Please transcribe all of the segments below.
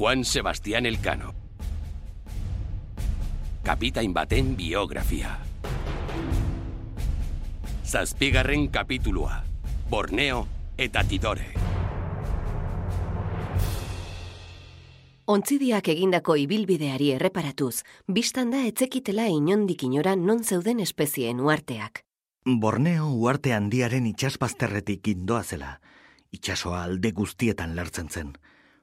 Juan Sebastián Elcano. Kapitain baten biografia. Zazpigarren kapitulua. Borneo eta Tidore. Ontzidiak egindako ibilbideari erreparatuz, biztan da etzekitela inondik inora non zeuden espezieen uarteak. Borneo uarte handiaren itxaspazterretik indoa zela. Itxasoa alde guztietan lartzen zen.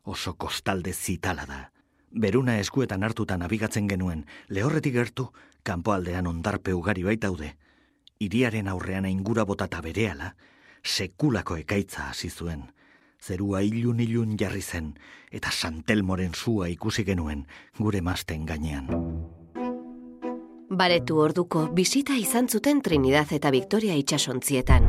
Oso kostalde zitala da. Beruna eskuetan hartuta nabigatzen genuen, lehorretik gertu, kanpoaldean ondarpe ugari baitaude. Iriaren aurrean ingura botata berehala, sekulako ekaitza hasi zuen. Zerua ilun ilun jarri zen, eta santelmoren zua ikusi genuen gure masten gainean. Baretu orduko bisita izan zuten Trinidad eta Victoria itxasontzietan.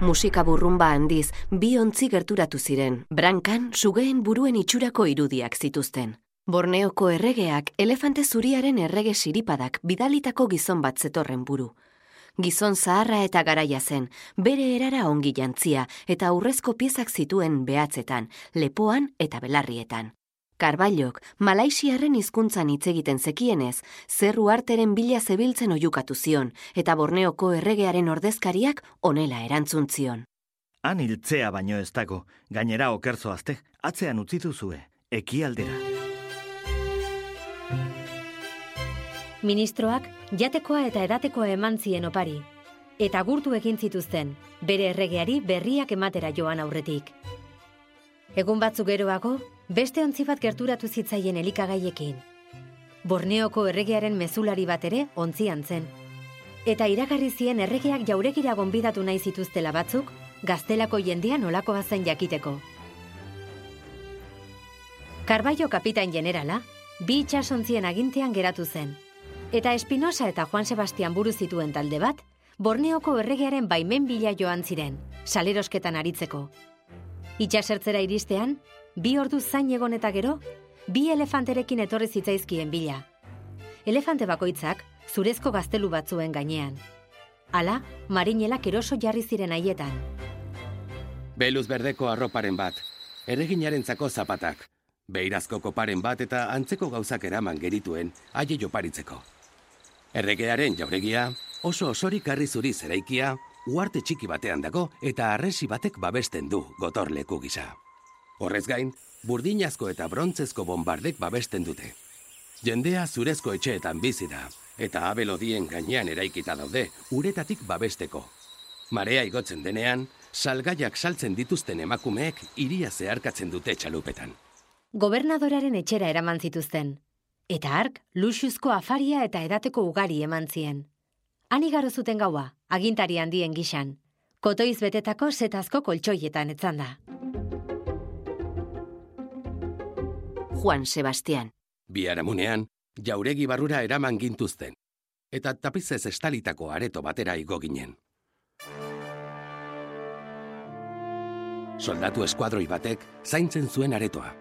Musika burrumba handiz, bi ontzi gerturatu ziren, brankan sugeen buruen itxurako irudiak zituzten. Borneoko erregeak elefante zuriaren errege siripadak bidalitako gizon bat zetorren buru. Gizon zaharra eta garaia zen, bere erara ongi jantzia eta aurrezko piezak zituen behatzetan, lepoan eta belarrietan. Karbailok, Malaisiarren hizkuntzan hitz egiten zekienez, zerru arteren bila zebiltzen oiukatu zion, eta Borneoko erregearen ordezkariak onela erantzun zion. Han hiltzea baino ez dago, gainera okerzo azte, atzean utzi duzue, ekialdera. Ministroak jatekoa eta edatekoa eman zien opari, eta gurtu egin zituzten, bere erregeari berriak ematera joan aurretik. Egun batzuk geroago, beste ontzi bat gerturatu zitzaien elikagaiekin. Borneoko erregearen mezulari bat ere ontzian zen. Eta iragarri zien erregeak jauregira gonbidatu nahi zituztela batzuk, gaztelako jendean olakoa zen jakiteko. Karbaio kapitain generala, bi itxasontzien agintean geratu zen. Eta Espinosa eta Juan Sebastian buru zituen talde bat, Borneoko erregearen baimen bila joan ziren, salerosketan aritzeko. Itxasertzera iristean, bi ordu zain egon eta gero, bi elefanterekin etorri zitzaizkien bila. Elefante bakoitzak, zurezko gaztelu batzuen gainean. Hala, marinelak eroso jarri ziren haietan. Beluz berdeko arroparen bat, erreginaren zapatak, beirazko koparen bat eta antzeko gauzak eraman gerituen aie joparitzeko. Erregearen jauregia, oso osorik harri zuri zeraikia, uarte txiki batean dago eta arresi batek babesten du gotorleku gisa. Horrez gain, burdinazko eta brontzezko bombardek babesten dute. Jendea zurezko etxeetan bizi da, eta abelodien gainean eraikita daude, uretatik babesteko. Marea igotzen denean, salgaiak saltzen dituzten emakumeek iria zeharkatzen dute txalupetan. Gobernadoraren etxera eraman zituzten, eta ark luxuzko afaria eta edateko ugari eman zien. Igaro zuten gaua, agintari handien gixan. Kotoiz betetako setazko koltsoietan etzan da. Juan Sebastián. Biaramunean, jauregi barrura eraman gintuzten, eta tapizez estalitako areto batera igo ginen. Soldatu eskuadroi batek zaintzen zuen aretoa.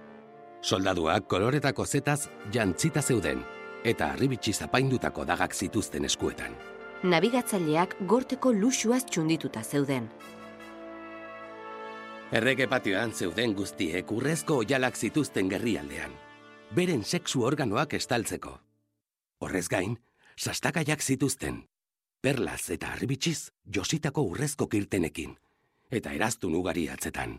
Soldaduak koloretako zetaz jantzita zeuden, eta arribitsi zapaindutako dagak zituzten eskuetan. Nabigatzaileak gorteko luxuaz txundituta zeuden. Errege patioan zeuden guztiek urrezko oialak zituzten gerrialdean. Beren sexu organoak estaltzeko. Horrez gain, sastakaiak zituzten. Perlaz eta arribitsiz jositako urrezko kirtenekin. Eta eraztun ugari atzetan.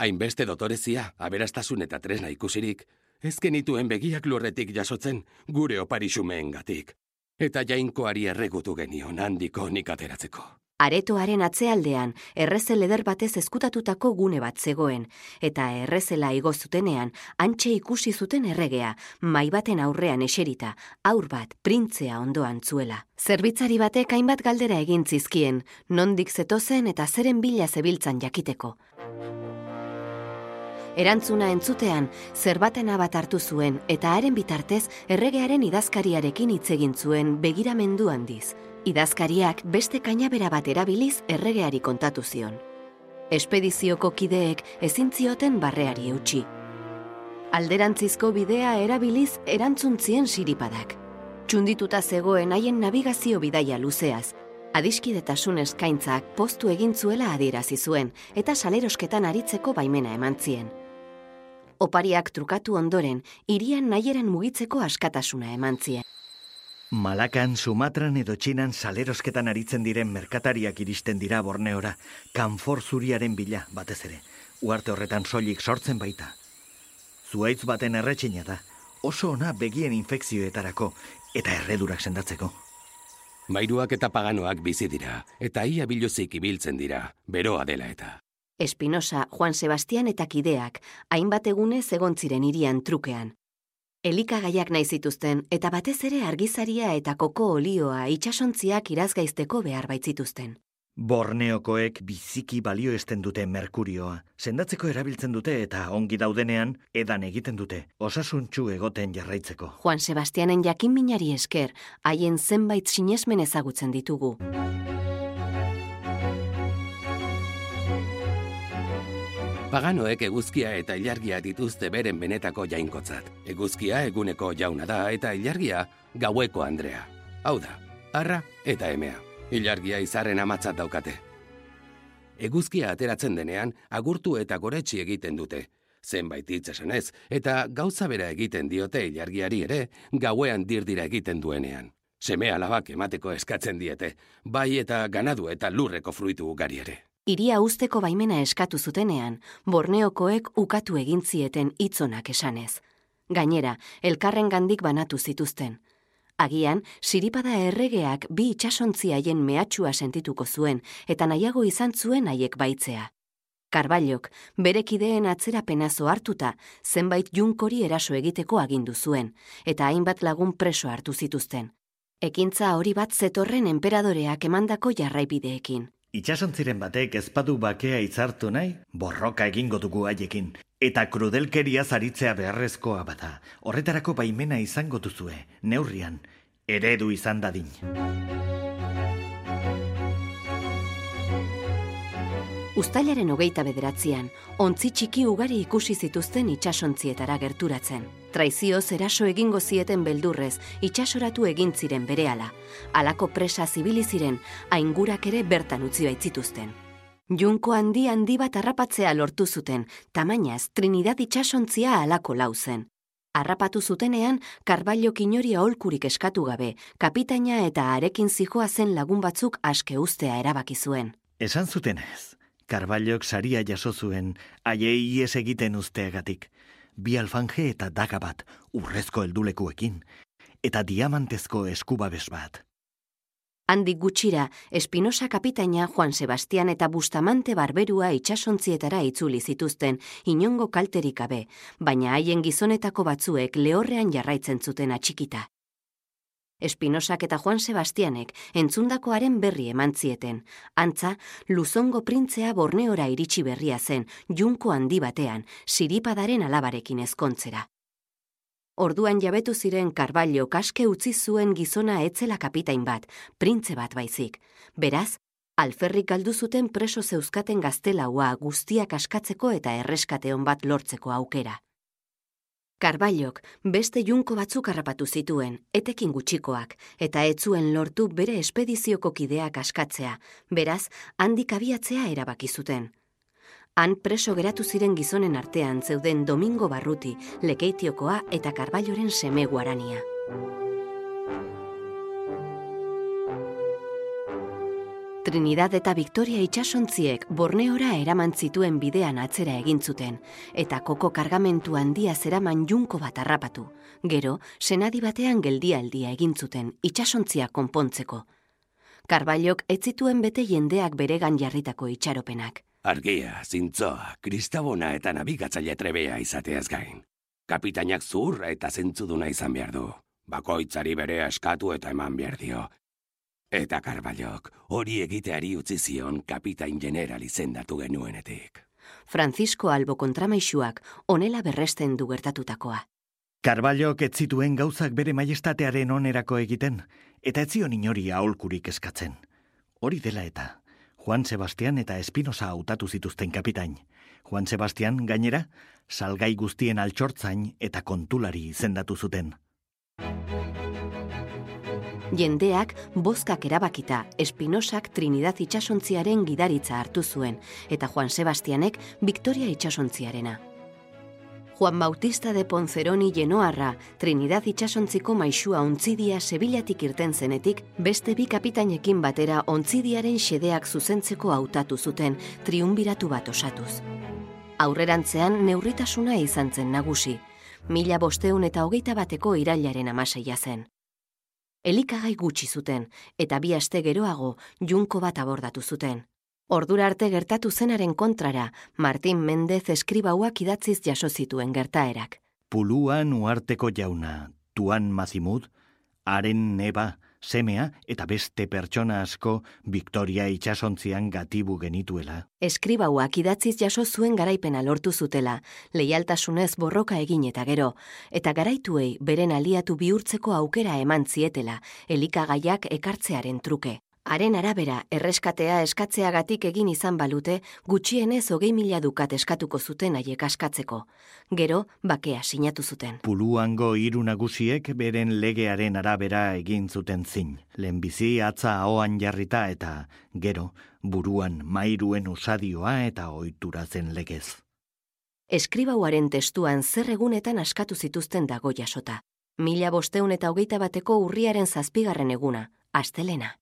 Hainbeste dotorezia, aberastasun eta tresna ikusirik, ezkenituen begiak lurretik jasotzen gure oparixumeen gatik. Eta jainkoari erregutu genion handiko nik ateratzeko. Aretoaren atzealdean, errezel eder batez eskutatutako gune bat zegoen, eta errezela igo zutenean, antxe ikusi zuten erregea, mai baten aurrean eserita, aur bat, printzea ondoan zuela. Zerbitzari batek hainbat galdera egin zizkien, nondik zetozen eta zeren bila zebiltzan jakiteko. Erantzuna entzutean, zerbatena bat hartu zuen eta haren bitartez erregearen idazkariarekin hitz egin zuen begiramendu handiz. Idazkariak beste kainabera bat erabiliz erregeari kontatu zion. Espedizioko kideek ezin zioten barreari eutxi. Alderantzizko bidea erabiliz erantzuntzien siripadak. Txundituta zegoen haien navigazio bidaia luzeaz, adiskidetasun eskaintzak postu egin zuela adierazi zuen eta salerosketan aritzeko baimena eman zien. Opariak trukatu ondoren, irian nahieran mugitzeko askatasuna eman zien. Malakan, Sumatran edo Txinan salerosketan aritzen diren merkatariak iristen dira Borneora, kanfor zuriaren bila, batez ere. Uarte horretan soilik sortzen baita. Zuaitz baten erretxina da, oso ona begien infekzioetarako eta erredurak sendatzeko. Mairuak eta paganoak bizi dira, eta ia biluzik ibiltzen dira, beroa dela eta. Espinosa, Juan Sebastian eta kideak, hainbat egunez egontziren irian trukean. Elikagaiak nahi zituzten eta batez ere argizaria eta koko olioa itsasontziak irazgaizteko behar baitzituzten. Borneokoek biziki balio esten dute merkurioa. Sendatzeko erabiltzen dute eta ongi daudenean edan egiten dute. Osasuntxu egoten jarraitzeko. Juan Sebastianen jakin minari esker, haien zenbait sinesmen ezagutzen ditugu. Paganoek eguzkia eta ilargia dituzte beren benetako jainkotzat. Eguzkia eguneko jauna da eta ilargia gaueko Andrea. Hau da, arra eta emea. Ilargia izarren amatzat daukate. Eguzkia ateratzen denean, agurtu eta goretsi egiten dute. Zenbait hitz esanez, eta gauza bera egiten diote ilargiari ere, gauean dirdira egiten duenean. Seme alabak emateko eskatzen diete, bai eta ganadu eta lurreko fruitu ugari ere. Iria usteko baimena eskatu zutenean, Borneokoek ukatu egin zieten hitzonak esanez. Gainera, elkarren gandik banatu zituzten. Agian, siripada erregeak bi itxasontzia haien mehatxua sentituko zuen, eta nahiago izan zuen haiek baitzea. Karbailok, berekideen atzerapenazo hartuta, zenbait junkori eraso egiteko agindu zuen, eta hainbat lagun preso hartu zituzten. Ekintza hori bat zetorren enperadoreak emandako jarraibideekin. Itxasontziren batek ezpadu bakea itzartu nahi, borroka egingo dugu haiekin. Eta krudelkeria zaritzea beharrezkoa bada. Horretarako baimena izango duzue, neurrian, eredu izan dadin. Uztailaren hogeita bederatzean, ontzi txiki ugari ikusi zituzten itsasontzietara gerturatzen. Traizioz eraso egingo zieten beldurrez, itsasoratu egin ziren berehala. Halako presa zibili ziren, aingurak ere bertan utzi baitzituzten. Junko handi handi bat harrapatzea lortu zuten, tamainaz Trinidad itsasontzia halako lau zen. Harrapatu zutenean, Karbailo kinori aholkurik eskatu gabe, kapitaina eta arekin zijoa zen lagun batzuk aske ustea erabaki zuen. Esan zutenez, Karbailok saria jaso zuen haiei ies egiten usteagatik. Bi alfanje eta daga bat urrezko heldulekuekin eta diamantezko eskubabes bat. Handik gutxira, Espinosa kapitaina Juan Sebastian eta Bustamante barberua itsasontzietara itzuli zituzten inongo kalterik gabe, baina haien gizonetako batzuek lehorrean jarraitzen zuten atxikita. Espinosak eta Juan Sebastianek entzundakoaren berri eman zieten. Antza, Luzongo printzea Borneora iritsi berria zen, junko handi batean, siripadaren alabarekin ezkontzera. Orduan jabetu ziren Karbailo kaske utzi zuen gizona etzela kapitain bat, printze bat baizik. Beraz, alferrik galdu zuten preso zeuzkaten gaztelaua guztiak askatzeko eta erreskateon bat lortzeko aukera. Karbailok beste junko batzuk harrapatu zituen, etekin gutxikoak, eta etzuen lortu bere espedizioko kideak askatzea, beraz, handik abiatzea erabaki zuten. Han preso geratu ziren gizonen artean zeuden Domingo Barruti, Lekeitiokoa eta Karbailoren seme guarania. Trinidad eta Victoria itsasontziek Borneora eraman zituen bidean atzera egin zuten eta koko kargamentu handia zeraman junko bat harrapatu. Gero, senadi batean geldialdia egin zuten itsasontzia konpontzeko. Karbailok ez zituen bete jendeak beregan jarritako itxaropenak. Argia, zintzoa, kristabona eta nabigatzaile trebea izateaz gain. Kapitainak zurra eta zentzuduna izan behar du. Bakoitzari bere eskatu eta eman behar dio. Eta Karbailok, hori egiteari utzi zion kapitain general izendatu genuenetik. Francisco Albo kontramaixuak onela berresten du gertatutakoa. Karbailok ez zituen gauzak bere maiestatearen onerako egiten, eta ez zion inori aholkurik eskatzen. Hori dela eta, Juan Sebastian eta Espinosa hautatu zituzten kapitain. Juan Sebastian, gainera, salgai guztien altxortzain eta kontulari izendatu zuten. Jendeak bozkak erabakita Espinosak Trinidad itsasontziaren gidaritza hartu zuen eta Juan Sebastianek Victoria itsasontziarena. Juan Bautista de Ponzeroni Genoarra, Trinidad itxasontziko maixua ontzidia Sebilatik irten zenetik, beste bi kapitainekin batera ontzidiaren xedeak zuzentzeko hautatu zuten, triunbiratu bat osatuz. Aurrerantzean neurritasuna izan zen nagusi, mila bosteun eta hogeita bateko irailaren amaseia zen. Elikagai gutxi zuten, eta bi aste geroago junko bat abordatu zuten. Ordura arte gertatu zenaren kontrara, Martin Mendez eskribauak idatziz jaso zituen gertaerak. Puluan uarteko jauna, tuan mazimud, haren neba, semea eta beste pertsona asko Victoria itxasontzian gatibu genituela. Eskribauak idatziz jaso zuen garaipena lortu zutela, leialtasunez borroka egin eta gero, eta garaituei beren aliatu bihurtzeko aukera eman zietela, elikagaiak ekartzearen truke. Haren arabera, erreskatea eskatzeagatik egin izan balute, gutxienez hogei mila dukat eskatuko zuten haiek askatzeko. Gero, bakea sinatu zuten. Puluango hiru nagusiek beren legearen arabera egin zuten zin. Lehenbizi atza ahoan jarrita eta, gero, buruan mairuen usadioa eta ohitura zen legez. Eskribauaren testuan zer egunetan askatu zituzten dago jasota. Mila bosteun eta hogeita bateko urriaren zazpigarren eguna, astelena.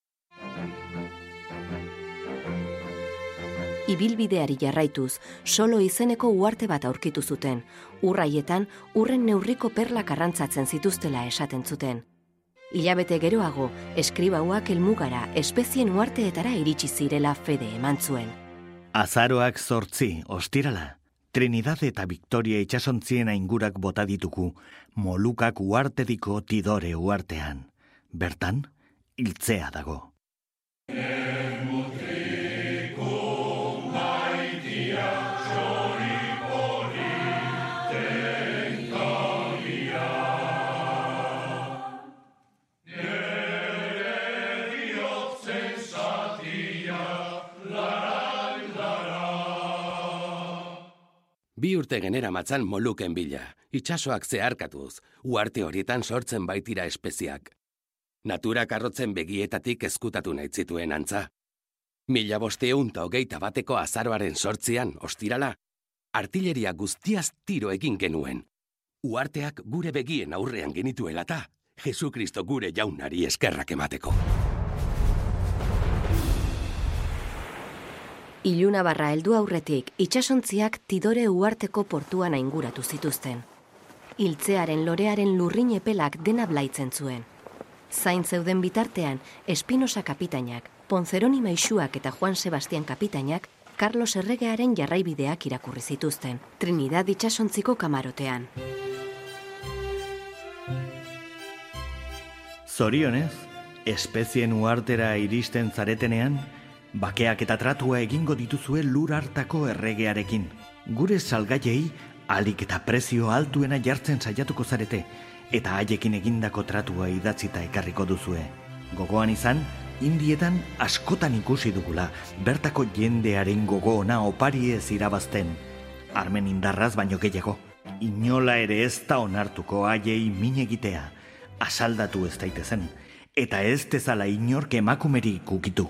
Ibilbideari jarraituz, solo izeneko uarte bat aurkitu zuten, urraietan urren neurriko perlak arrantzatzen zituztela esaten zuten. Ilabete geroago, eskribauak elmugara espezien uarteetara iritsi zirela fede eman zuen. Azaroak zortzi, ostirala. Trinidad eta Victoria itxasontzien aingurak bota dituku, molukak uartediko tidore uartean. Bertan, hiltzea dago. Urte genera matzan moluken bila, itxasoak zeharkatuz, uarte horietan sortzen baitira espeziak. Natura karrotzen begietatik ezkutatu nahi zituen antza. Mila bosteun ta hogeita bateko azaroaren sortzian, ostirala, artilleria guztiaz tiro egin genuen. Uarteak gure begien aurrean genituelata, Jesukristo gure jaunari eskerrak emateko. Iluna barra heldu aurretik, itxasontziak tidore uarteko portuan ainguratu zituzten. Hiltzearen lorearen lurrin epelak dena blaitzen zuen. Zain zeuden bitartean, Espinosa kapitainak, Ponzeroni Maixuak eta Juan Sebastian kapitainak, Carlos Erregearen jarraibideak irakurri zituzten, Trinidad itxasontziko kamarotean. Zorionez, espezien uartera iristen zaretenean, Bakeak eta tratua egingo dituzue lur hartako erregearekin. Gure salgaiei alik eta prezio altuena jartzen saiatuko zarete, eta haiekin egindako tratua idatzita ekarriko duzue. Gogoan izan, indietan askotan ikusi dugula, bertako jendearen gogo ona opari ez irabazten. Armen indarraz baino gehiago. Inola ere ez da onartuko haiei min egitea, asaldatu ez daitezen, eta ez tezala inork emakumeri kukitu.